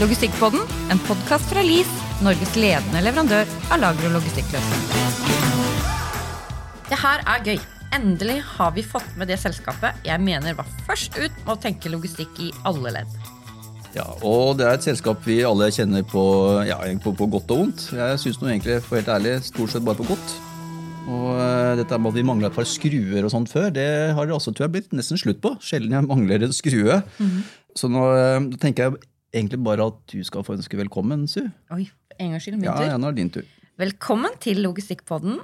Logistikkpodden, en podkast fra LIS, Norges ledende leverandør av lager- og logistikkløsninger. Det her er gøy. Endelig har vi fått med det selskapet jeg mener var først ut med å tenke logistikk i alle ledd. Ja, og det er et selskap vi alle kjenner på, ja, på, på godt og vondt. Jeg syns egentlig, for helt ærlig, stort sett bare på godt. Og uh, dette med at vi mangla et par skruer og sånt før, det har det også tror jeg, blitt nesten slutt på. Sjelden jeg mangler en skrue. Så nå uh, tenker jeg egentlig bare at du skal få ønske velkommen, Su. Oi, en gangs skyld, min Ja, tur. ja, nå er det din tur. Velkommen til Logistikkpodden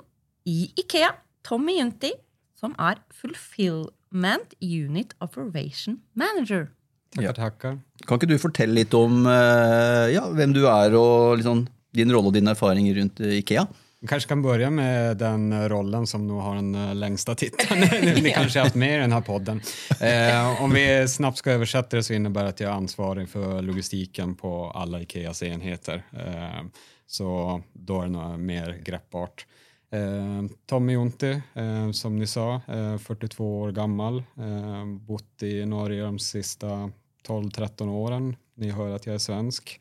i Ikea. Tommy Junti, som er Fulfillment Unit Operation Manager. Tackar, Ja. tackar. Kan ikke du fortelle litt om uh, ja, hvem du er, og liksom, din rolle og din erfaring rundt uh, Ikea? Vi kanske kan börja med den eh, rollen som nog har den eh, längsta titeln ni kanske har haft med i den här podden. Eh, om vi snabbt ska översätta det så innebär det att jag är ansvarig för logistiken på alla Ikeas enheter. Eh, så då är det nog mer greppbart. Eh, Tommy Jonti, eh, som ni sa, eh, 42 år gammal, eh, bott i Norge de sista 12-13 åren. Ni hör att jag är svensk.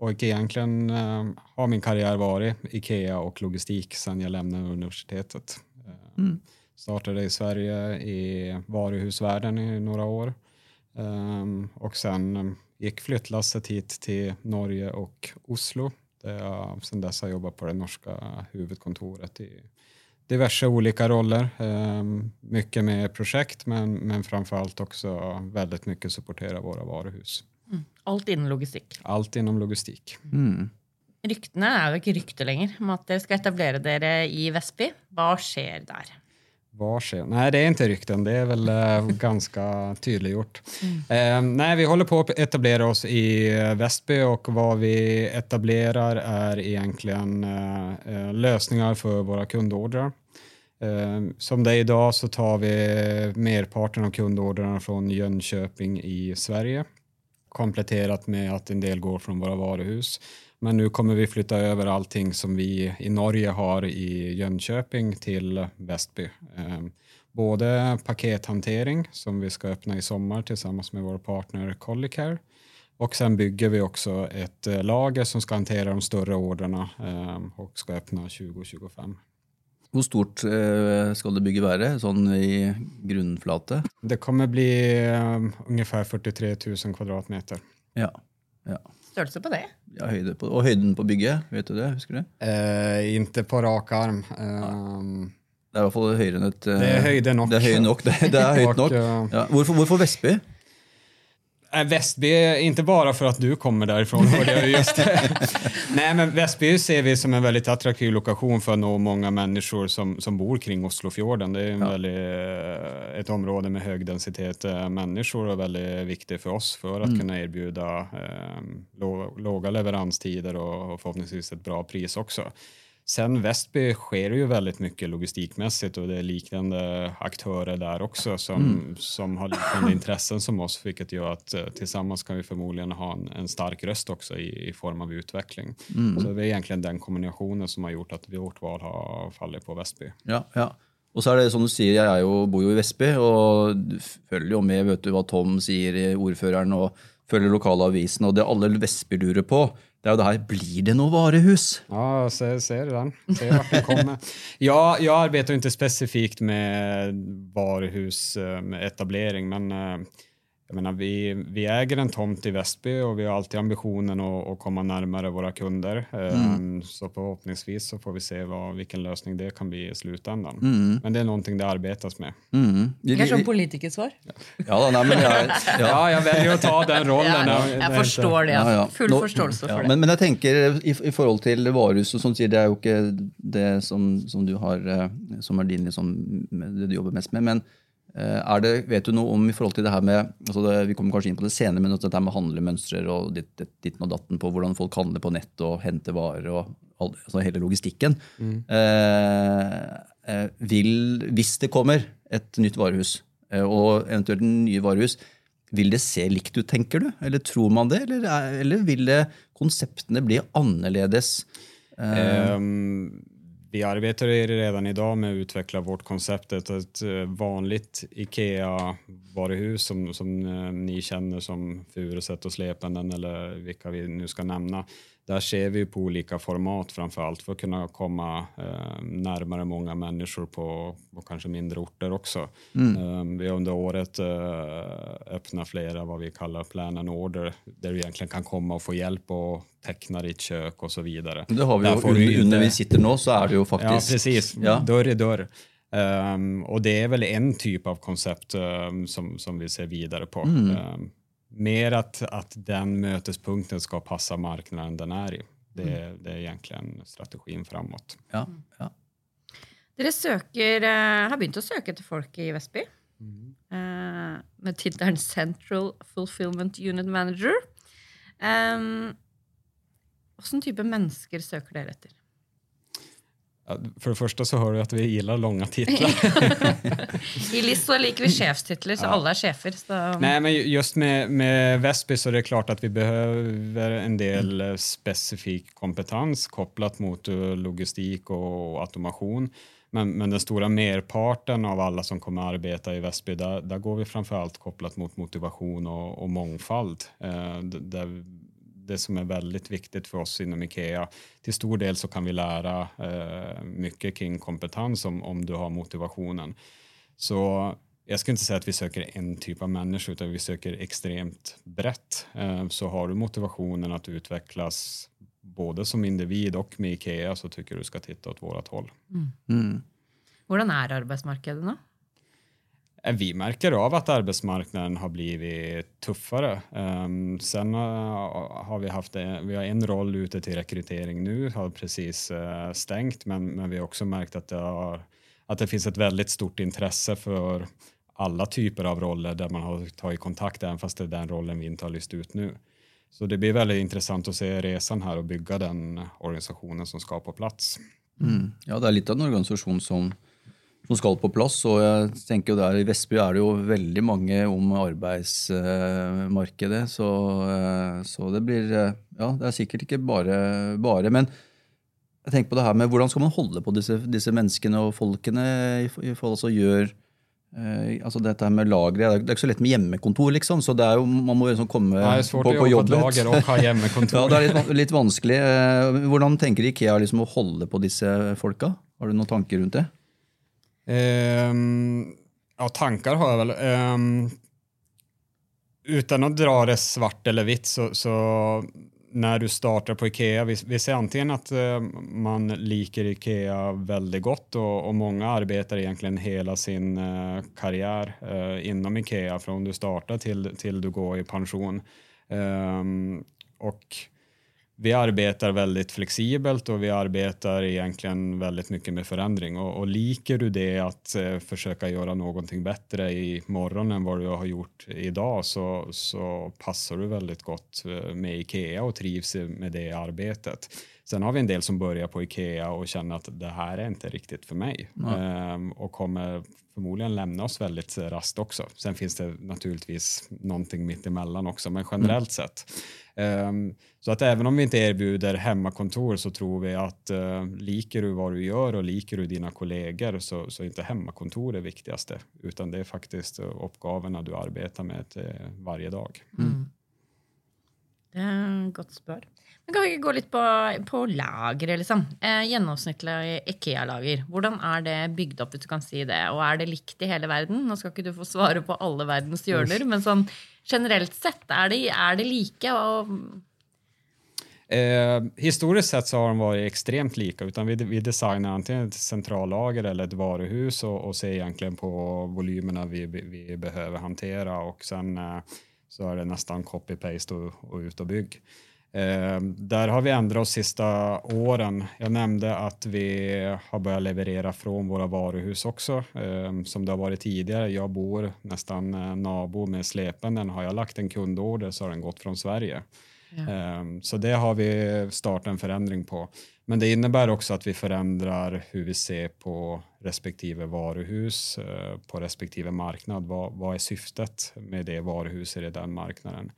Och egentligen eh, har min karriär varit Ikea och logistik sedan jag lämnade universitetet. Eh, Startade i Sverige i varuhusvärlden i några år. Ehm, och sen eh, gick flyttlasset hit till Norge och Oslo. Där jag sedan dess har jobbat på det norska huvudkontoret i diverse olika roller. Ehm, mycket med projekt men, men framförallt också väldigt mycket supportera våra varuhus. Alt innen logistikk. Allt inom logistik. Ryktene er jo ikke rykter lenger om at dere skal etablere dere i Vestby. Hva skjer der? Var ser? Nej, det är inte rykten. Det är väl eh, ganska tydliggjort. Eh, nej, vi håller på att etablera oss i eh, Väsby och vad vi etablerar är egentligen lösningar för våra kundordrar. Eh, som det är idag så tar vi merparten av kundordrarna från Jönköping i Sverige kompletterat med att en del går från våra varuhus. Men nu kommer vi flytta över allting som vi i Norge har i Jönköping till Västby. Ehm, både pakethantering som vi ska öppna i sommar tillsammans med vår partner Collicare och sen bygger vi också ett eh, lager som ska hantera de större orderna ehm, och ska öppna 2025. Hvor stort uh, skal det bygget være, sånn i grunnflate? Det kommer bli eh, ungefär 43 000 kvadratmeter. Ja. ja. Størrelse på det? ja høyde på, og høyden på bygget, vet du det? Husker du? Eh, inte på rak arm. Ehm, Det er i hvert fall høyere enn et uh, Det er høyde nok. Det er høyde nok. Det, det er høyt nok. uh, Ja. Hvorfor, hvorfor Vestby? Äh, Västby, inte bara för att du kommer därifrån. hörde jag ju just. Nej, men Västby ser vi som en väldigt attraktiv lokation för att nå många människor som, som bor kring Oslofjorden. Det är en väldigt, eh, ett område med hög densitet eh, människor och väldigt viktigt för oss för att kunna erbjuda eh, lå, låga leveranstider och, och förhoppningsvis ett bra pris också. Sen Västby sker ju väldigt mycket logistikmässigt och det är liknande aktörer där också som, som har liknande intressen som oss, vilket gör att eh, tillsammans kan vi förmodligen ha en, en stark röst också i, i form av utveckling. Så det är egentligen den kombinationen som har gjort att vårt val har fallit på Västby. Ja, ja. Og så er det som du sier, jeg er jo, bor jo i Vestby, og du følger jo med vet du, hva Tom sier, i ordføreren, og følger lokalavisen, og det alle Vestby lurer på, det er jo det her, blir det noe varehus? Ja, ser, ser den. Ser vart den kommer. jag, jag arbetar inte specifikt med varuhus eh, men eh, jag menar, vi, vi äger en tomt i Västby och vi har alltid ambitionen att, att komma närmare våra kunder. Eh, Så förhoppningsvis så får vi se vad, vilken lösning det kan bli i slutändan. Men det är någonting det arbetas med. Mm. Vi- sånn politikersvar. Ja, nei, men jeg, ja. Ja, jag väljer att ta den rollen. Ja, är inte- forstår det. Ja, ja. Full Nå- forståelse ja, det. Men, men jeg tenker i, i forhold til varehus, og sånt, det er jo ikke det som, som du har, eh, som er din, liksom, det du jobber mest med. Men det, vet du noe om i forhold til det her med altså det, Vi kommer kanskje inn på det senere, men dette med handlemønstre og ditt, ditt, ditten og datten på hvordan folk handler på nett og henter varer og all, altså hele logistikken. Eh, eh, vil, hvis det kommer et nytt varehus, eh, og eventuelt en nye varehus, vil det se likt ut, tenker du? Eller tror man det? Eller, er- eller vil det, konseptene bli annerledes? Ehm, vi arbetar redan idag med att utveckla vårt koncept. Ett eh, vanligt IKEA-varuhus som, som eh, ni känner som Furuset och Slependen eller vilka vi nu ska nämna där ser vi på olika format framför allt för att kunna komma eh, närmare många människor på, på kanske mindre orter också. Mm. Eh, vi har under året eh, öppnat flera vad vi kallar plan and order där du egentligen kan komma och få hjälp och teckna ditt kök och så vidare. Det har vi ju under, under vi sitter nu så är det ju faktiskt. Ja, precis. Ja. Dörr i dörr. Um, och det är väl en typ av koncept um, som, som vi ser vidare på. Mm. Um, mer att, att den mötespunkten ska passa marknaden den är i. Det, mm. det är egentligen strategin framåt. Ja, ja. Dere søker, uh, har begynt å søke etter folk i Vestby. Mm. Uh, med tittelen Central Fulfillment Unit Manager. Um, type mennesker søker dere etter? För det första så hör du att vi gillar långa titlar. I LIS så liker vi chefstitlar, så ja. alla är chefer. Så... Nej, men just med, med Vesby så är det klart att vi behöver en del mm. specifik kompetens kopplat mot eh, logistik och automation. Men, men den stora merparten av alla som kommer att arbeta i Väsby, där, där går vi framförallt kopplat mot motivation och, och mångfald. Eh, där det som är väldigt viktigt för oss inom Ikea. Till stor del så kan vi lära eh, mycket kring kompetens om, om du har motivationen. Så jag ska inte säga att vi söker en typ av människa utan vi söker extremt brett. Eh, så har du motivationen att utvecklas både som individ och med Ikea så tycker du ska titta åt vårat håll. Mm. Mm. Hur är arbetsmarknaden då? Eh, vi märker av att arbetsmarknaden har blivit tuffare. Ehm, sen eh, har vi haft eh, vi har en roll ute till rekrytering nu, har precis stängt, men, men vi har också märkt att det, har, att det finns ett väldigt stort intresse för alla typer av roller där man har tagit kontakt, även fast det är den rollen vi inte har lyst ut nu. Så det blir väldigt intressant att se resan här och bygga den organisationen som ska på plats. Mm. Ja, det är lite av en organisation som som skal på plass. Og jeg tenker jo der I Vestby er det jo veldig mange om arbeidsmarkedet. Så, eh, så det blir eh, Ja, det er sikkert ikke bare bare. Men jeg tenker på det her med hvordan skal man holde på disse, disse menneskene og folkene i, forhold til å gjøre Eh, altså dette med lagre, Det er ikke så lett med hjemmekontor, liksom. så det er jo, man må liksom komme ja, på, på jobbet. Lager og ha hjemmekontor. ja, det er litt, litt vanskelig. Hvordan tenker Ikea liksom å holde på disse folka? Har du noen tanker rundt det? Um, ja, tankar har jag väl. Um, utan att dra det svart eller vitt så, så när du startar på Ikea, vi, vi ser antingen att uh, man liker Ikea väldigt gott och, och, många arbetar egentligen hela sin uh, karriär uh, inom Ikea från du startar till, till du går i pension. Um, och vi arbetar väldigt flexibelt och vi arbetar egentligen väldigt mycket med förändring. Och, och liker du det att eh, försöka göra någonting bättre i morgon än vad du har gjort idag så, så passar du väldigt gott eh, med Ikea och trivs med det arbetet. Sen har vi en del som börjar på Ikea och känner att det här är inte riktigt för mig mm. och kommer förmodligen lämna oss väldigt rast också. Sen finns det naturligtvis någonting mitt emellan också, men generellt mm. sett. Um, så att även om vi inte erbjuder hemmakontor så tror vi att uh, liker du vad du gör och liker du dina kollegor så, så är inte hemmakontor det viktigaste, utan det är faktiskt uppgifterna du arbetar med uh, varje dag. Mm. Det är ett gott svar. Men kan vi gå lite på, på lageret, liksom? Eh, gjennomsnittlig Ikea-lager. Hur är det byggt upp, hvis du kan si det? Och är det likt i hela världen? Nu ska inte du få svara på alla världens hjørner, men sånn generellt sett, är det, är det lika? Och... Eh, historiskt sett så har de varit extremt lika. Utan vi, vi designar antingen ett centrallager eller ett varuhus och, och ser egentligen på volymerna vi, vi behöver hantera och sen eh, så är det nästan copy-paste och, och ut och bygg. Eh, där har vi ändrat oss sista åren. Jag nämnde att vi har börjat leverera från våra varuhus också, eh, som det har varit tidigare. Jag bor nästan eh, nabo med Slependen. Har jag lagt en kundorder så har den gått från Sverige. Ja. Eh, så det har vi startat en förändring på. Men det innebär också att vi förändrar hur vi ser på respektive varuhus eh, på respektive marknad. Vad, vad är syftet med det varuhuset i den marknaden?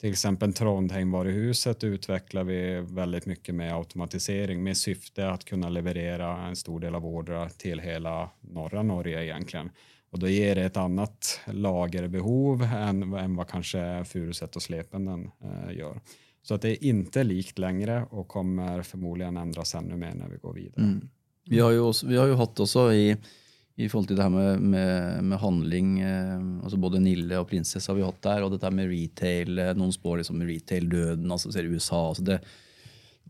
Till exempel Trondheimvaruhuset utvecklar vi väldigt mycket med automatisering med syfte att kunna leverera en stor del av ordrar till hela norra Norge egentligen. Och då ger det ett annat lagerbehov än, än vad kanske Furuset och Slependen eh, gör. Så att det är inte likt längre och kommer förmodligen ändras ännu mer när vi går vidare. Mm. Vi, har ju också, vi har ju haft också i, i forhold till det här med, med, med handling, eh, alltså både Nille och Prinsess har vi haft där och det där med retail, eh, någon spår liksom retail-döden, alltså ser USA. Alltså det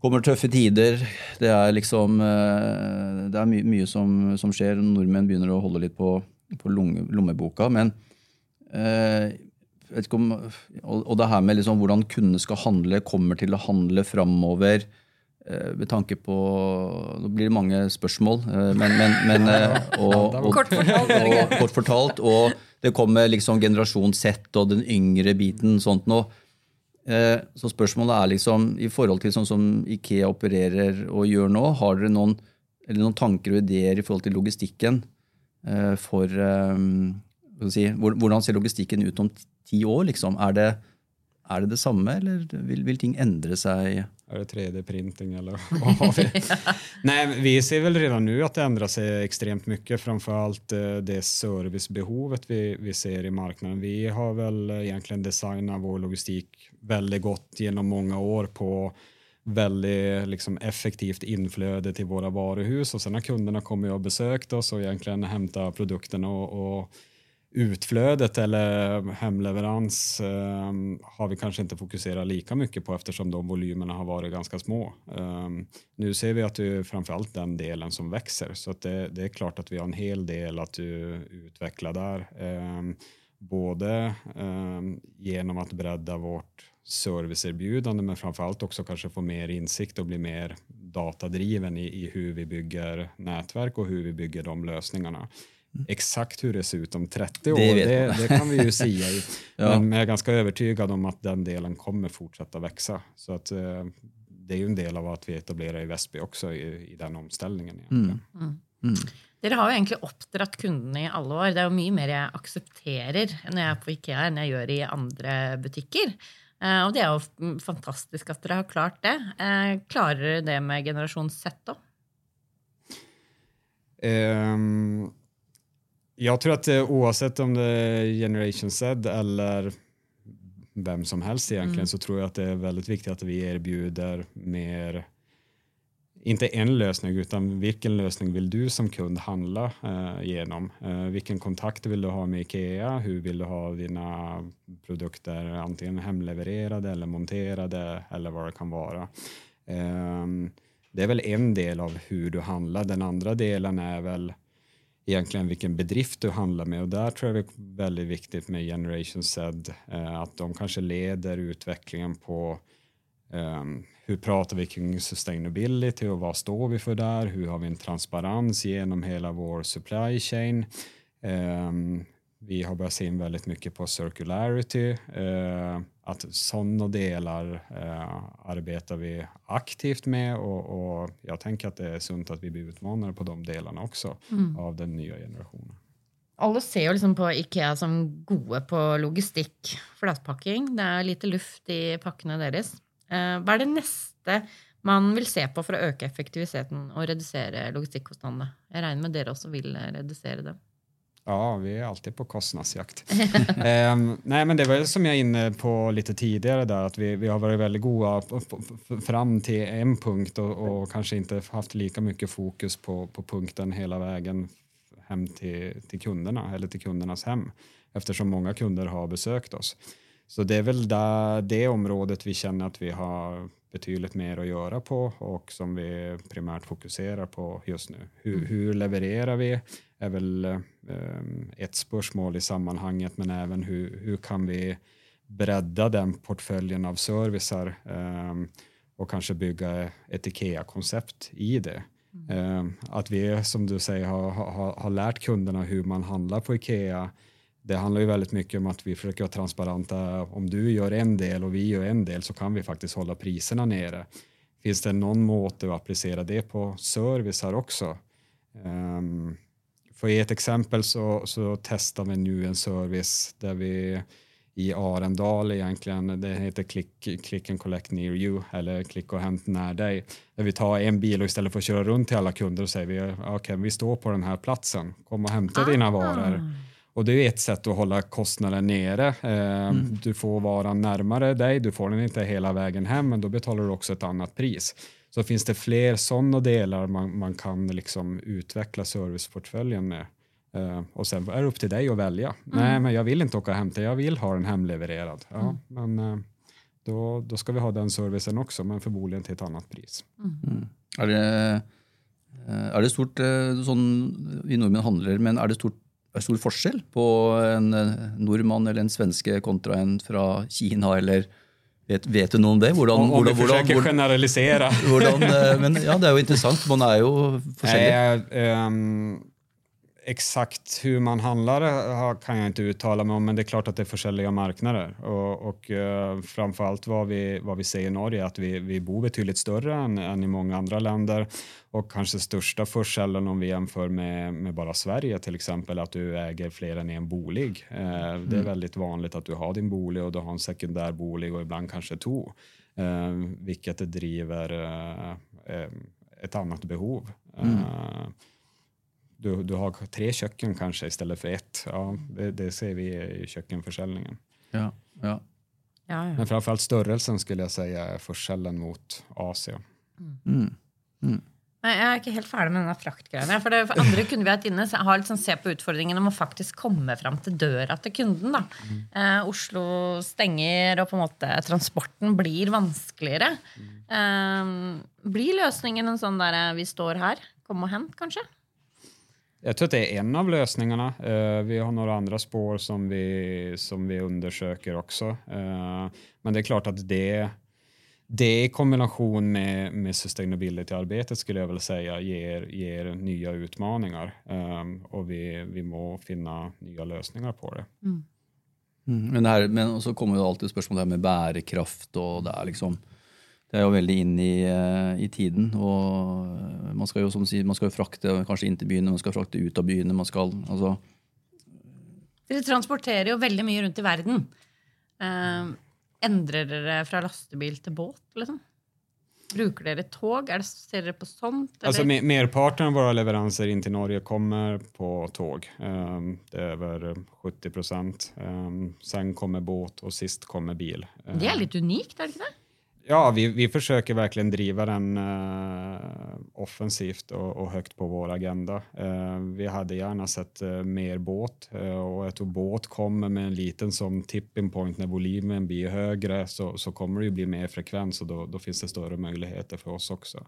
kommer tuffa tider, det är liksom, eh, det är my, mycket som, som sker, norrmän börjar hålla lite på, på lommeboka, men eh, vet ikke om, og, det her med liksom hvordan kundene skal handle, kommer til å handle framover med tanke på Nå blir det mange spørsmål, eh, men, men, men eh, og, og, kort, fortalt, og, kort fortalt. Og det kommer liksom generasjon Z og den yngre biten. sånt nå. Så spørsmålet er liksom, i forhold til sånn som Ikea opererer og gjør nå, har dere noen, noen tanker og ideer i forhold til logistikken for si, Hvordan ser logistikken ut om ti år? Liksom? Är det, är det detsamma eller vill, vill ting ändra sig? Är det 3D-printing eller vad har vi? Nej, vi ser väl redan nu att det ändrar sig extremt mycket, framförallt eh, det servicebehovet vi, vi ser i marknaden. Vi har väl egentligen designat vår logistik väldigt gott genom många år på väldigt liksom, effektivt inflöde till våra varuhus och sen har kunderna kommit och besökt oss och egentligen hämtat produkterna och, och utflödet eller hemleverans eh, har vi kanske inte fokuserat lika mycket på eftersom de volymerna har varit ganska små. Eh, nu ser vi att det är framförallt den delen som växer så att det, det, är klart att vi har en hel del att utveckla där. Eh, både ehm, genom att bredda vårt serviceerbjudande men framförallt också kanske få mer insikt och bli mer datadriven i, i hur vi bygger nätverk och hur vi bygger de lösningarna. Exakt hur det ser ut om 30 år, det, det, det kan vi ju i. ja. Men jag är ganska övertygad om att den delen kommer fortsätta växa. Så att, eh, det är ju en del av att vi etablerar i Väsby också i, i den omställningen. Mm. Mm. Mm. Dere har jo egentlig oppdratt kundene i alle år. Det er jo mye mer jeg aksepterer når jeg er på Ikea enn jeg gjør i andre butikker. Eh, og det er jo fantastisk at dere har klart det. Eh, klarer dere det med generasjon Z òg? Um, jag tror att eh, oavsett om det är Generation Z eller vem som helst egentligen mm. så tror jag att det är väldigt viktigt att vi erbjuder mer inte en lösning utan vilken lösning vill du som kund handla eh, genom? Eh, vilken kontakt vill du ha med Ikea? Hur vill du ha dina produkter antingen hemlevererade eller monterade eller vad det kan vara? Eh, det är väl en del av hur du handlar. Den andra delen är väl egentligen vilken bedrift du handlar med och där tror jag det är väldigt viktigt med Generation Z eh, att de kanske leder utvecklingen på um, hur pratar vi kring sustainability och vad står vi för där? Hur har vi en transparens genom hela vår supply chain? Um, vi har börjat se in väldigt mycket på circularity. Uh, att sådana delar uh, arbetar vi aktivt med och, och, jag tänker att det är sunt att vi blir utmanade på de delarna också mm. av den nya generationen. Alla ser ju liksom på Ikea som gode på logistik, flatpakking. Det är lite luft i packarna deras. Uh, vad är det nästa man vill se på för att öka effektiviteten och reducera logistikkostnaderna? Jag räknar med att ni också vill reducera det. Ja, vi är alltid på kostnadsjakt. um, nej, men det var som jag är inne på lite tidigare där, att vi, vi har varit väldigt goda fram till en punkt och, och, kanske inte haft lika mycket fokus på, på punkten hela vägen hem till, till kunderna eller till kundernas hem eftersom många kunder har besökt oss. Så det är väl där, det området vi känner att vi har betydligt mer att göra på och som vi primärt fokuserar på just nu. Hur, mm. hur levererar vi? är väl eh, ett spörsmål i sammanhanget, men även hur, hur kan vi bredda den portföljen av servicer eh, och kanske bygga ett IKEA-koncept i det. Mm. Eh, att vi, som du säger, har, har, har lärt kunderna hur man handlar på IKEA det handlar ju väldigt mycket om att vi försöker vara transparenta. Om du gör en del och vi gör en del så kan vi faktiskt hålla priserna nere. Finns det någon måte att applicera det på service här också? Um, för att ge ett exempel så, så testar vi nu en service där vi i Arendal egentligen. Det heter click, click and collect near you eller klick och hämt när dig. Där vi tar en bil och istället för att köra runt till alla kunder och säger vi okay, vi står på den här platsen. Kom och hämta ah. dina varor. Och det är ett sätt att hålla kostnaden nere. Eh, mm. Du får varan närmare dig, du får den inte hela vägen hem men då betalar du också ett annat pris. Så finns det fler sådana delar man, man kan liksom utveckla serviceportföljen med. Uh, och sen är det upp till dig att välja. Mm. Nej, men jag vill inte åka och hämta, jag vill ha den hemlevererad. Ja, mm. men uh, då, då ska vi ha den servicen också, men förmodligen till ett annat pris. Mm. mm. Är, det, eh, är det stort, sån, vi nordmän handlar, men är det stort är stor forskjell på en nordman eller en svenske kontra en från Kina eller Vet, vet, du noe om det? Hvordan, om, om hvordan, vi försöker hvordan, generalisera. Hvordan, men ja, det är ju intressant. Man är ju forskjellig. Um, exakt hur man handlar kan jag inte uttala mig om, men det är klart att det är försäljliga marknader. Och, och uh, framförallt vad vi, vad vi ser i Norge är att vi, vi bor betydligt större än, än i många andra länder och kanske största försäljaren om vi jämför med, med bara Sverige till exempel, att du äger fler än en bolig. Uh, mm. Det är mm. väldigt vanligt att du har din bolig och du har en sekundär bolig och ibland kanske två, uh, vilket driver ett annat behov. Mm du, du har tre köken kanske istället för ett. Ja, det, det ser vi i kökenförsäljningen. Ja, ja. Ja, ja. Men framförallt störrelsen skulle jag säga är forskellen mot AC. Mm. Mm. Mm. jeg er ikke helt ferdig med denne fraktgreiene. For, det, for andre kunder vi har hatt inne, har liksom se på utfordringen om å faktisk komme fram til døra til kunden. Da. Mm. Eh, Oslo stenger, og på en måte transporten blir vanskeligere. Mm. Eh, blir løsningen en sånn der vi står her, kom og hent, kanskje? Jag tror att det är en av lösningarna. Uh, vi har några andra spår som vi, som vi undersöker också. Uh, men det är klart att det, det i kombination med, med sustainability-arbetet skulle jag väl säga ger, ger nya utmaningar. Um, och vi, vi må finna nya lösningar på det. Mm. Mm, men, det här, men så kommer det alltid spörsmål med bärkraft och det är liksom det er jo veldig inn i, eh, i, tiden. og Man skal jo som sier, man skal jo frakte kanskje inn til byene, man skal frakte ut av byene. man skal, altså... Dere transporterer jo veldig mye rundt i verden. Eh, endrer dere fra lastebil til båt? liksom? Bruker dere tåg? Er det, ser dere på sånt? Alltså, merparten av våra leveranser in till Norge kommer på tåg. Um, det är över 70 procent. Um, sen kommer båt och sist kommer bil. Det är lite unikt, är det inte det? Ja, vi, vi försöker verkligen driva den uh, offensivt och, och, högt på vår agenda. Uh, vi hade gärna sett uh, mer båt och jag tror båt kommer med en liten som tipping point när volymen blir högre så, så kommer det ju bli mer frekvens och då, då finns det större möjligheter för oss också.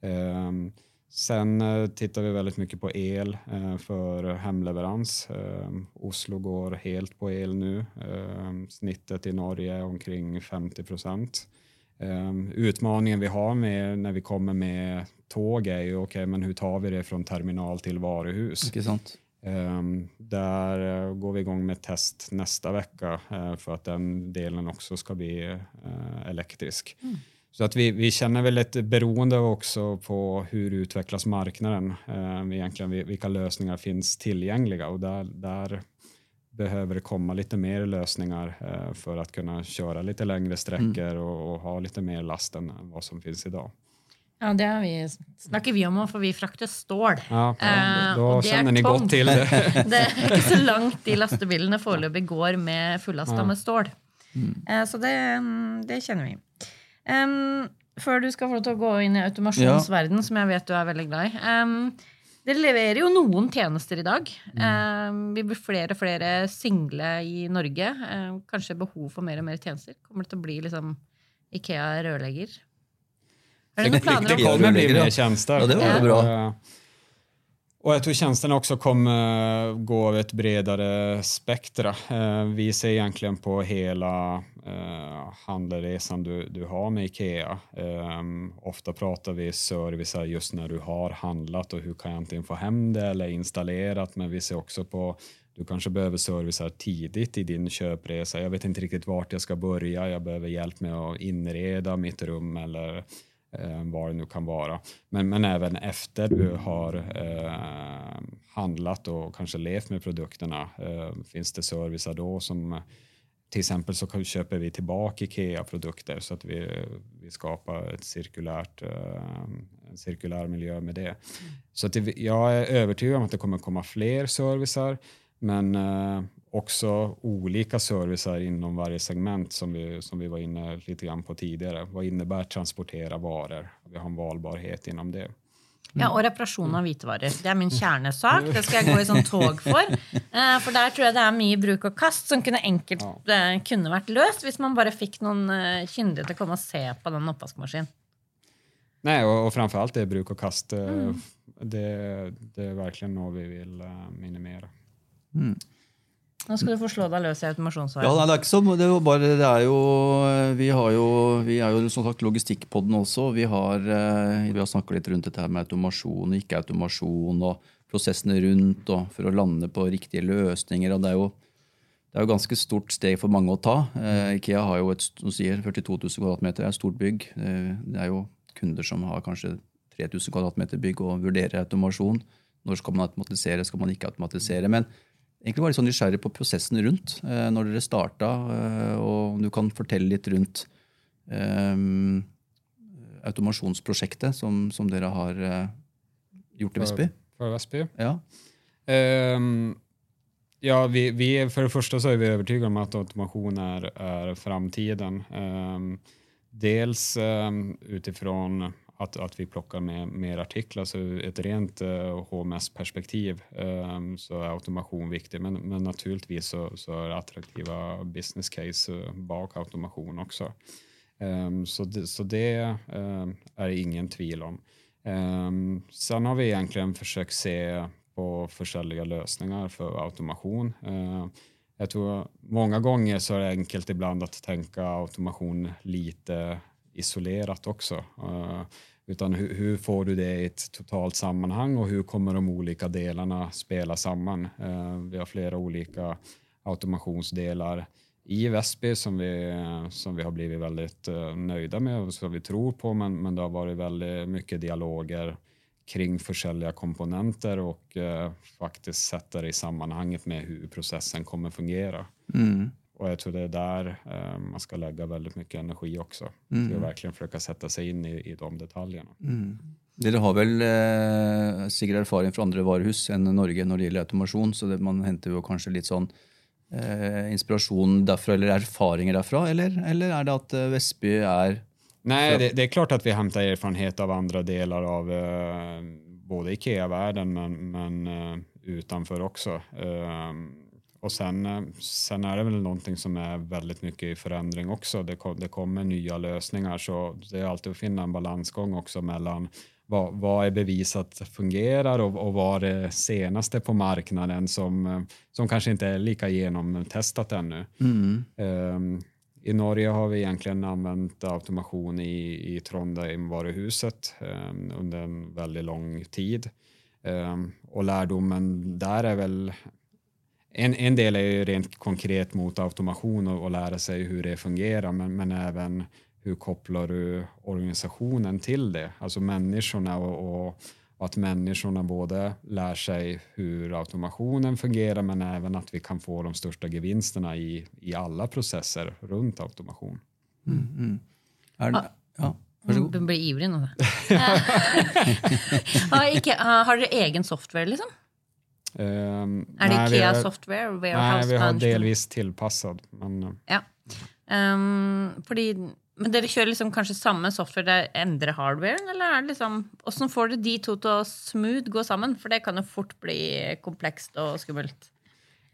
Ehm, sen tittar vi väldigt mycket på el för hemleverans. Ehm, Oslo går helt på el nu. Ehm, snittet i Norge är omkring 50 procent. Um, utmaningen vi har med när vi kommer med tåg är ju okay, men hur tar vi det från terminal till varuhus? Um, där uh, går vi igång med test nästa vecka uh, för att den delen också ska bli uh, elektrisk. Mm. Så att vi, vi känner väl ett beroende också på hur utvecklas marknaden, uh, egentligen vilka lösningar finns tillgängliga och där, där behöver det komma lite mer lösningar eh, för att kunna köra lite längre sträckor mm. och, och, ha lite mer last än vad som finns idag. Ja, det har vi, snakker vi om, för vi fraktar stål. Ja, ja, då eh, känner ni gott till det. det är inte så långt de lastbilarna foreløpig går med fullasta ja. med stål. Mm. Eh, så det, det, känner vi. Um, før du ska få gå in i automasjonsverdenen, ja. som jag vet du är väldigt glad i. Um, dere leverer jo noen tjenester i dag. Mm. Eh, vi blir flere og flere single i Norge. Eh, kanskje behov for mer og mer tjenester. Kommer det til å bli liksom Ikea rørlegger? Är det några planer? Det kommer bli mer tjänster. Ja, det var ja. Och jag tror tjänsterna också kommer eh, gå av ett bredare spektra. Eh, vi ser egentligen på hela eh, handleresan du, du har med Ikea. Eh, ofta pratar vi service just när du har handlat och hur kan jag antingen få hem det eller installerat. Men vi ser också på du kanske behöver service tidigt i din köpresa. Jag vet inte riktigt vart jag ska börja. Jag behöver hjälp med att inreda mitt rum eller eh, vad det nu kan vara. Men, men även efter du har eh, handlat och kanske levt med produkterna eh, finns det servicer då som till exempel så köper vi tillbaka IKEA-produkter så att vi, vi skapar ett cirkulärt, eh, en cirkulär miljö med det. Så att det, jag är övertygad om att det kommer komma fler servicer men eh, också olika servicer inom varje segment som vi, som vi var inne lite grann på tidigare. Vad innebär transportera varor? Vi har en valbarhet inom det. Ja, og reparasjon av hvitevarer. Det er min kjernesak. Det skal jeg gå i sånn tog for. Eh, for der tror jeg det er mye bruk og kast som kunne enkelt eh, kunne vært løst hvis man bare fikk noen eh, kyndige til å komme og se på den oppvaskmaskinen. Nej, och, och framförallt det bruk och kast. Mm. Det, det är verkligen något vi vill minimera. Mm. Nå skal du få slå deg løs i automasjonsverdenen. Ja, det er ikke sånn. det er bare, det er jo, vi, har jo, vi er jo som sagt logistikkpodden også. Vi har, eh, vi har snakka litt rundt dette her med automasjon og ikke-automasjon og prosessene rundt og for å lande på riktige løsninger. og det er jo det er jo ganske stort steg for mange å ta. Eh, Ikea har jo et som sier, 42 000 kvadratmeter, er et stort bygg. Eh, det er jo kunder som har kanskje 3000 kvadratmeter bygg og vurderer automasjon. Når skal man automatisere, skal man ikke automatisere? Men egentlig var litt sånn nysgjerrig på prosessen rundt eh, når dere starta. Eh, og om du kan fortelle litt rundt eh, automasjonsprosjektet som, som, dere har eh, gjort i Vestby. För Vestby? Ja. Um, ja, vi, vi, för det första så är vi övertygade om att automation är, är framtiden. Um, dels um, utifrån att, att vi plockar med mer artiklar. Så ett rent eh, HMS-perspektiv eh, så är automation viktig. Men, men naturligtvis så, så är attraktiva business case uh, bak automation också. Ehm, så, det, så det um, är ingen tvivel om. Ehm, sen har vi egentligen försökt se på försäljliga lösningar för automation. Jag tror många gånger så är det enkelt ibland att tänka automation lite isolerat också. Eh, utan hur, hur, får du det i ett totalt sammanhang och hur kommer de olika delarna spela samman? Eh, vi har flera olika automationsdelar i Vesby som vi, som vi har blivit väldigt eh, nöjda med och som vi tror på, men, men det har varit väldigt mycket dialoger kring försäljliga komponenter och eh, faktiskt sätta det i sammanhanget med hur processen kommer fungera. Mm. Och jag tror det är där eh, man ska lägga väldigt mycket energi också. Mm. Till att verkligen försöka sätta sig in i, i de detaljerna. Mm. Dere har vel eh, sikkert erfaring fra andre varehus enn Norge når det gjelder automasjon, så det, man henter jo kanskje litt sånn eh, inspirasjon derfra, eller erfaringer derfra, eller, eller er det at eh, Vestby er Nej, det, det, är klart att vi hämtar erfarenhet av andra delar av eh, både IKEA-världen men, men eh, utanför också. Och sen, eh, sen är det väl någonting som är väldigt mycket i förändring också. Det, det kommer nya lösningar så det är alltid att finna en balansgång också mellan vad, vad är bevisat fungerar och, och vad är det senaste på marknaden som, eh, som kanske inte är lika genomtestat ännu. Mm. Um, I Norge har vi egentligen använt automation i, i Trondheim-varuhuset um, under en väldigt lång tid. Um, och lärdomen där är väl en, en del är ju rent konkret mot automation och, och lära sig hur det fungerar, men, men även hur kopplar du organisationen till det? Alltså människorna och, och, och, att människorna både lär sig hur automationen fungerar men även att vi kan få de största gevinsterna i, i alla processer runt automation. Mm, mm. Är det, ja. Varsågod. Du blir ivrig nu. har du egen software liksom? Um, är det Ikea har, Software? Warehouse nej, vi har delvis tillpassad. Men, eh. ja. Um, fordi, men dere kjører liksom kanskje samme software, det endrer hardwaren? Eller er det liksom, hvordan får du de to til å smooth gå sammen? For det kan jo fort bli komplekst og skummelt.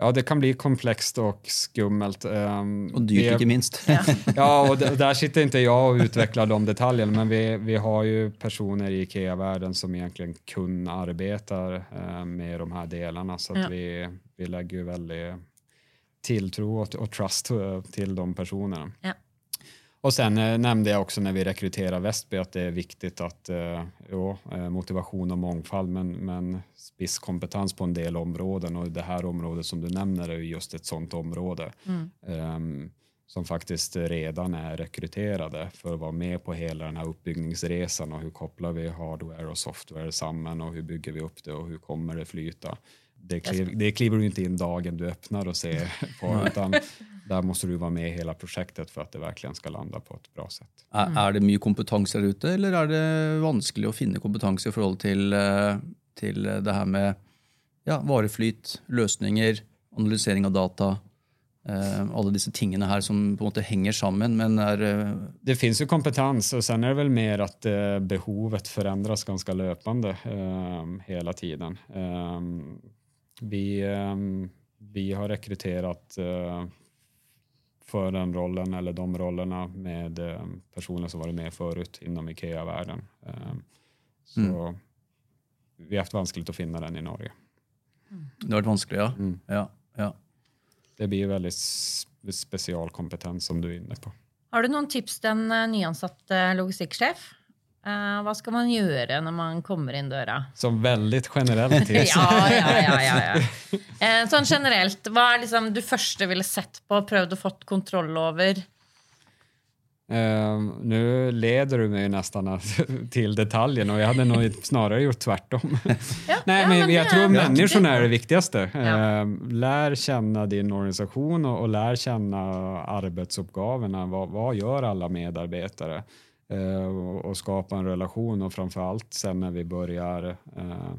Ja, det kan bli komplext och skummelt. Um, och dyrt inte minst. Ja, och där sitter inte jag och utvecklar de detaljerna, men vi, vi har ju personer i IKEA-världen som egentligen kun arbetar uh, med de här delarna, så ja. vi, vi lägger ju väldigt tilltro och, och trust uh, till de personerna. Ja. Och sen eh, nämnde jag också när vi rekryterar Västby att det är viktigt att eh, jo, eh, motivation och mångfald men, men spisskompetens på en del områden och det här området som du nämner är just ett sådant område mm. eh, som faktiskt redan är rekryterade för att vara med på hela den här uppbyggningsresan och hur kopplar vi hardware och software samman och hur bygger vi upp det och hur kommer det flyta. Det, kliv, det kliver du inte in dagen du öppnar och ser på utan där måste du vara med i hela projektet för att det verkligen ska landa på ett bra sätt. Er, er det mye kompetanse der ute, eller er det vanskelig å finne kompetanse i forhold til, eh, til det her med ja, vareflyt, løsninger, analysering av data? Eh, alle disse tingene her som på en måte henger sammen, men er eh, Det finns ju kompetens och sen är det väl mer att eh, behovet förändras ganska löpande eh, hela tiden. Eh, vi, eh, vi har rekryterat för den rollen eller de rollerna med eh, personer som varit med förut inom IKEA-världen. Eh, så Mm. vi har haft vanskligt att finna den i Norge. Det har vært vanskelig, ja. Mm. ja, ja. Det blir väldigt specialkompetens som du är inne på. Har du noen tips til en eh, nyansatt eh, Eh, hva skal man gjøre når man kommer inn døra? Som väldigt generellt tes. Ja, ja, ja. ja, ja. Eh, sånn generelt, hva er liksom du første ville sett på, prøvd å fått kontroll over? Eh, nu leder du mig nästan till detaljen och jag hade nog snarare gjort tvärtom. Ja, Nej, ja, men det jag tror är människorna är det viktigaste. Ja. Eh, lär känna din organisation och, och lär känna arbetsuppgavorna. Vad, vad gör alla medarbetare? Eh, och, skapa en relation och framförallt sen när vi börjar eh,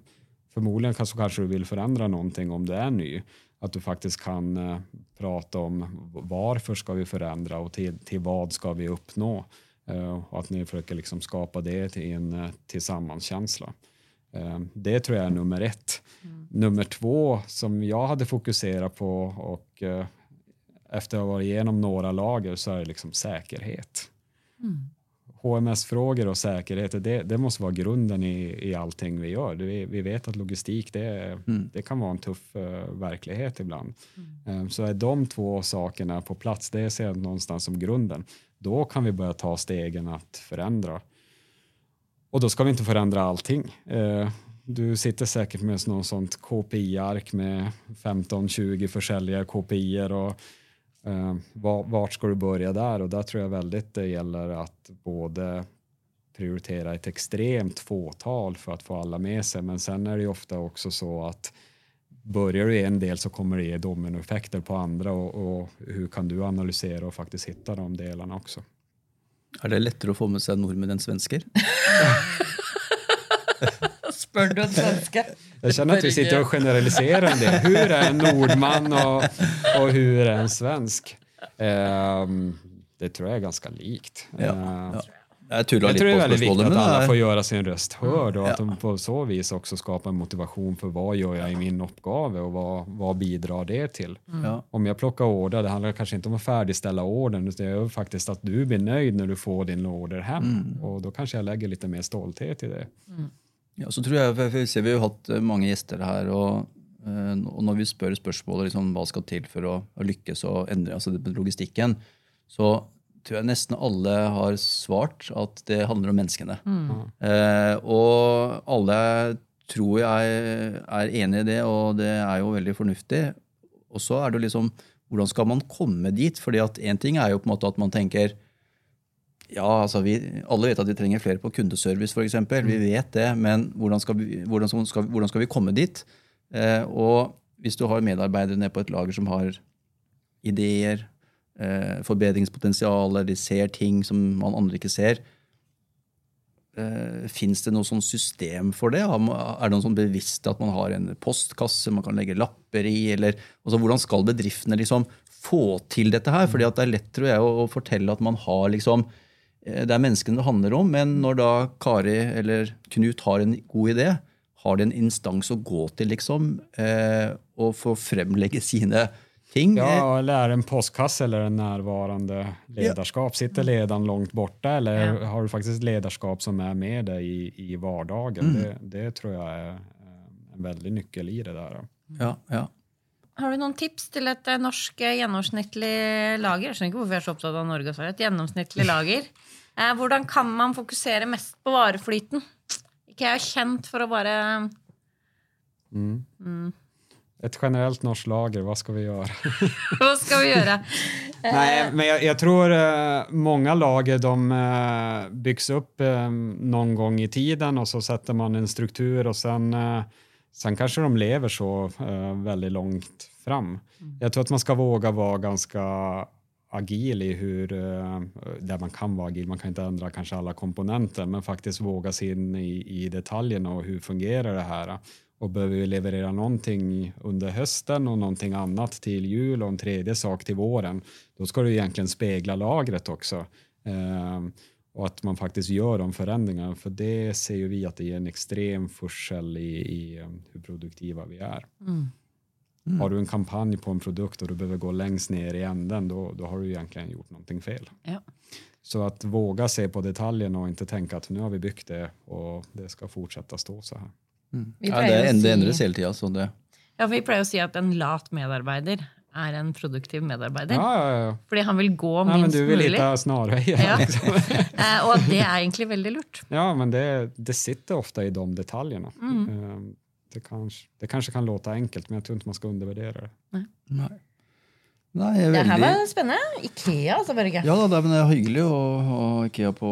förmodligen så kanske du vill förändra någonting om du är ny. Att du faktiskt kan eh, prata om varför ska vi förändra och till, till vad ska vi uppnå. Och att ni försöker liksom skapa det till en tillsammanskänsla. Det tror jag är nummer ett. Nummer två som jag hade fokuserat på och efter att ha varit igenom några lager så är det liksom säkerhet. HMS-frågor och säkerhet, det, det måste vara grunden i, i allting vi gör. Vi, vi vet att logistik, det, det kan vara en tuff eh, verklighet ibland. Eh, så är de två sakerna på plats, det ser jag någonstans som grunden. Då kan vi börja ta stegen att förändra. Och då ska vi inte förändra allting. Eh, du sitter säkert med någon sånt KPI-ark med 15-20 försäljare KPI och eh, va- vart ska du börja där? Och där tror jag väldigt det gäller att både prioritera ett extremt fåtal för att få alla med sig. Men sen är det ju ofta också så att börjar du i en del så kommer det ge dominoeffekter på andra och, och hur kan du analysera och faktiskt hitta de delarna också? Er det lettere å få med seg nordmenn enn svensker? Spør du en svenske? Jag känner att vi sitter och generaliserar en del. Hur är en nordman och, och hur är en svensk? Ehm, det tror jag är ganska likt. Ja, Ehm, ja. Jag tror det är väldigt viktigt att alla det får göra sin röst hörd och att de på så vis också skapar en motivation för vad gör jag i min uppgave och vad, vad bidrar det till. ja. Om jag plockar order, det handlar kanske inte om att färdigställa ordern utan det är faktiskt att du blir nöjd när du får din order hem Mm. och då kanske jag lägger lite mer stolthet i det. Ja, så tror jeg, for jeg ser Vi har jo hatt eh, mange gjester her, og, eh, og når vi spør spørsmålet liksom, hva skal til for å, å lykkes og endre altså logistikken, så tror jeg nesten alle har svart at det handler om menneskene. Eh, og alle tror jeg er enig i det, og det er jo veldig fornuftig. Og så er det liksom hvordan skal man komme dit? Fordi at én ting er jo på en måte at man tenker ja, altså vi, Alle vet at vi trenger flere på kundeservice, f.eks. Vi vet det, men hvordan skal vi, hvordan skal, hvordan skal vi komme dit? Eh, og hvis du har medarbeidere nede på et lager som har ideer, eh, forbedringspotensial, de ser ting som man andre ikke ser, eh, Fins det noe sånn system for det? Er det noe sånn bevisst at man har en postkasse man kan legge lapper i? Eller, altså, hvordan skal bedriftene liksom få til dette her? Fordi at det er lett tror jeg, å, å fortelle at man har liksom Det er menneskene det handler om, men når da Kari eller Knut har en god idé, har de en instans å gå til, liksom, eh, og få fremlegge sine ting? Eh, Ja, eller det en postkasse eller en närvarande ledarskap? Sitter ledaren långt borta eller Ja. har du faktiskt ledarskap som är med dig i, i vardagen? Det, det tror jag är eh, en väldig nyckel i det där. Ja, ja. Har du noen tips til et eh, norsk eh, gjennomsnittlig lager? Jeg skjønner ikke hvorfor jeg er så opptatt av Norge. Et gjennomsnittlig lager. Eh, hvordan kan man fokusere mest på vareflyten? Ikke jeg er kjent for å bare Ett generellt norskt lager, vad ska vi göra? Hva skal vi gjøre? Nej, men jag, jag tror eh, många lager de eh, byggs upp eh, någon gång i tiden och så sätter man en struktur och sen, eh, sen kanske de lever så eh, väldigt långt fram. Jag tror att man ska våga vara ganska agil i hur, eh, där man kan vara agil, man kan inte ändra kanske alla komponenter, men faktiskt våga sig in i, i detaljerna och hur fungerar det här? Och behöver vi leverera någonting under hösten och någonting annat till jul och en tredje sak till våren, då ska du egentligen spegla lagret också. Ehm, och att man faktiskt gör de förändringarna, för det ser ju vi att det ger en extrem försel i, i eh, hur produktiva vi är. Mm. Mm. Har du en kampanj på en produkt och du behöver gå längst ner i änden, då, då har du egentligen gjort någonting fel. Ja. Så att våga se på detaljerna och inte tänka att nu har vi byggt det och det ska fortsätta stå så här. Mm. Ja, det, endres hele tida. Så det, Ja, vi pleier å si at en lat medarbeider er en produktiv medarbeider. Ja, ja, ja. Fordi han vil gå ja men minst du vill mulig. hitta snarvägar. Ja. Liksom. Eh, og at det er egentlig veldig lurt. ja, men det, det sitter ofta i de detaljerna. Mm. Det, kanske, det kanske kan låta enkelt, men jag tror inte man ska undervärdera det. nei. Nei, jeg er Det her veldig var spennende. Ikea, altså, Børge. Ja da, det er, men det er hyggelig å ha Ikea på,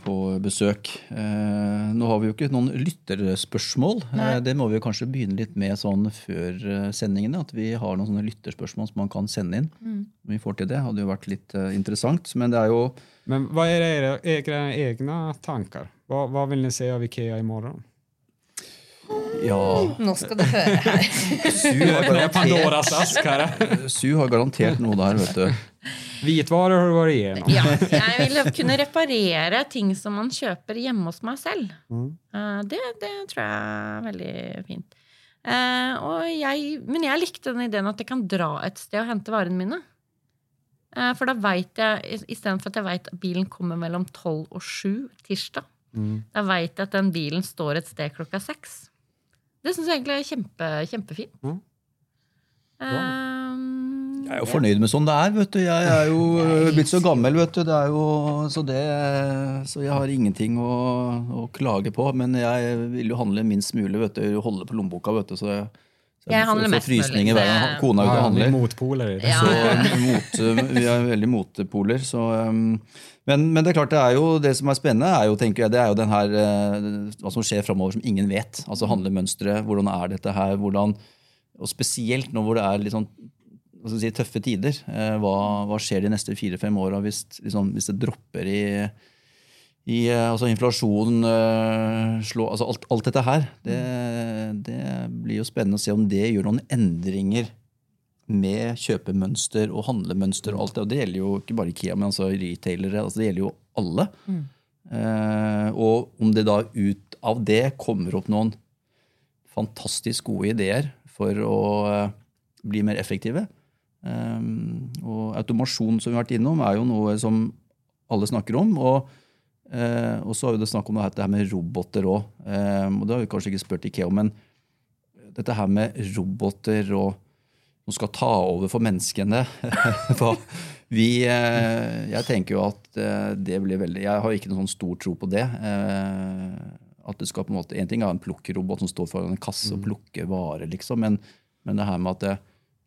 på besøk. Eh, nå har vi jo ikke noen lytterspørsmål. Nei. Eh, det må vi jo kanskje begynne litt med sånn før eh, sendingene. At vi har noen sånne lytterspørsmål som man kan sende inn. Mm. Om vi får til det, hadde jo vært litt eh, interessant. Men det er jo Men vad är era, era egna tankar? Vad, vad vill ni se av Ikea imorgon? Ja, Nå skal du høre her. Su har garantert, Pandoras ask här. Su har garantert noe der, vet du. Vitvaror har du varit igenom. Ja, jeg vil kunne reparere ting som man kjøper hjemme hos meg selv. Mm. Eh, Det, det tror jeg er veldig fint. Eh, og jeg, men jeg likte den ideen at jeg kan dra et sted og hente varene mine. Eh, for da veit jeg, istedenfor at jeg veit at bilen kommer mellom tolv og sju tirsdag, Mm. da veit jeg at den bilen står et sted klokka seks. Det syns jeg egentlig er kjempe, kjempefint. Ja. Eh, Jeg er jo fornøyd med sånn det er. vet du. Jeg er jo øh, blitt så gammel, vet du. Det er jo, så, det, så jeg har ingenting å, å klage på. Men jeg vil jo handle minst mulig. vet du. Holde på lommeboka. vet du. Så jeg, Jeg handler mest mulig, frysninger hver gang det- kona er ute og Ja, handler. motpoler. Ja. Så mot, vi er veldig motpoler. Så, um, men, men det er klart det er jo det som er spennende, er jo, tenker jeg, det er jo den her, eh, hva som skjer framover som ingen vet. Altså handlemønstre. Hvordan er dette her? hvordan, Og spesielt nå hvor det er litt sånn hva skal jeg si, tøffe tider. Eh, hva, hva skjer de neste fire-fem åra hvis, liksom, hvis det dropper i, i eh, altså inflasjon eh, slå, altså alt, alt dette her. Det, det blir jo spennende å se om det gjør noen endringer med kjøpemønster og handlemønster og alt det. Og det gjelder jo ikke bare Ikea, men altså retailere. Altså det gjelder jo alle. Eh, og om det da ut av det kommer opp noen fantastisk gode ideer for å eh, bli mer effektive. Eh, og automasjon, som vi har vært innom, er jo noe som alle snakker om. Og, eh, og så har det snakk om det her med roboter òg. Eh, og det har vi kanskje ikke spurt Ikea om, men dette her med roboter og som skal ta over for menneskene vi, eh, Jeg tenker jo at eh, det blir veldig Jeg har ikke noen sånn stor tro på det. Eh, at det skal på en måte, En ting er en plukkrobot som står foran en kasse og plukker varer, liksom, men, men det her med at det,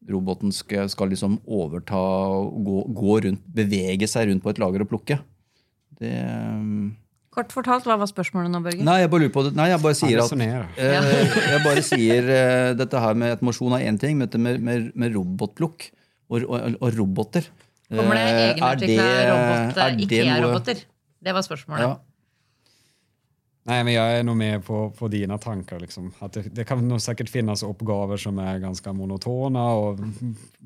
roboten skal, skal liksom overta gå, gå rundt, bevege seg rundt på et lager og plukke det, eh, Kort fortalt, hva var spørsmålet nå, Børge? Nei, jeg bare lurer på det. Nei, jeg bare sier at. Eh, jeg bare sier eh, dette her med automasjon er én ting, men dette med, med, med robotplukk og, og, og roboter Kommer det eh, egenutvikla det- robot, er Ikea-roboter? Det var spørsmålet. Ja. Nej, men jag är nog med på, på dina tankar. Liksom. Att det, det kan nog säkert finnas uppgaver som är ganska monotona och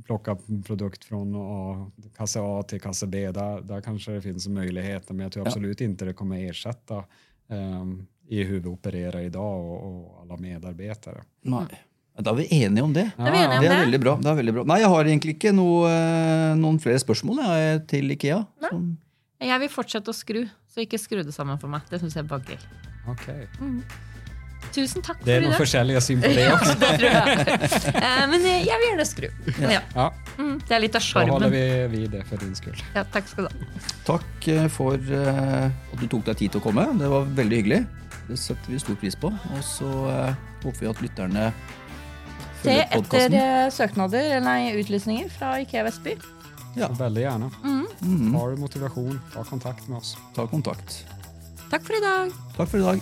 plocka produkt från A, kasse A till kasse B. Där, där kanske det finns möjligheter, men jag tror Ja. absolut inte det kommer ersätta ehm, i hur vi opererar idag och, och alla medarbetare. Nei. Da er vi enige om det. Om Det er det? veldig bra. det er veldig bra. Nei, jeg har egentlig ikke noe, eh, noen flere spørsmål jeg, til Ikea. Som, Jeg vil fortsette å skru, så ikke skru det sammen for meg. Det syns jeg er bagger. Okej. Tusen takk Det är for nog det. försäljare syn på det också. det tror jeg. Eh, Men eh, jeg vil gjerne skru. Ja. Ja, Mm, det er litt av då håller sjarmen. vi vid det för din skull. Ja, takk skal du ha. takk eh, for eh, at du tok deg tid til å komme. Det var veldig hyggelig. Det setter vi stor pris på. Og så håper vi at lytterne Se følger etter podkasten. eh, søknader, nei, utlysninger fra Ikea Vestby. Ja. Väldigt gärna. Mm, Har du motivation, ta kontakt med oss. ta kontakt. Takk for i dag. Takk for i dag.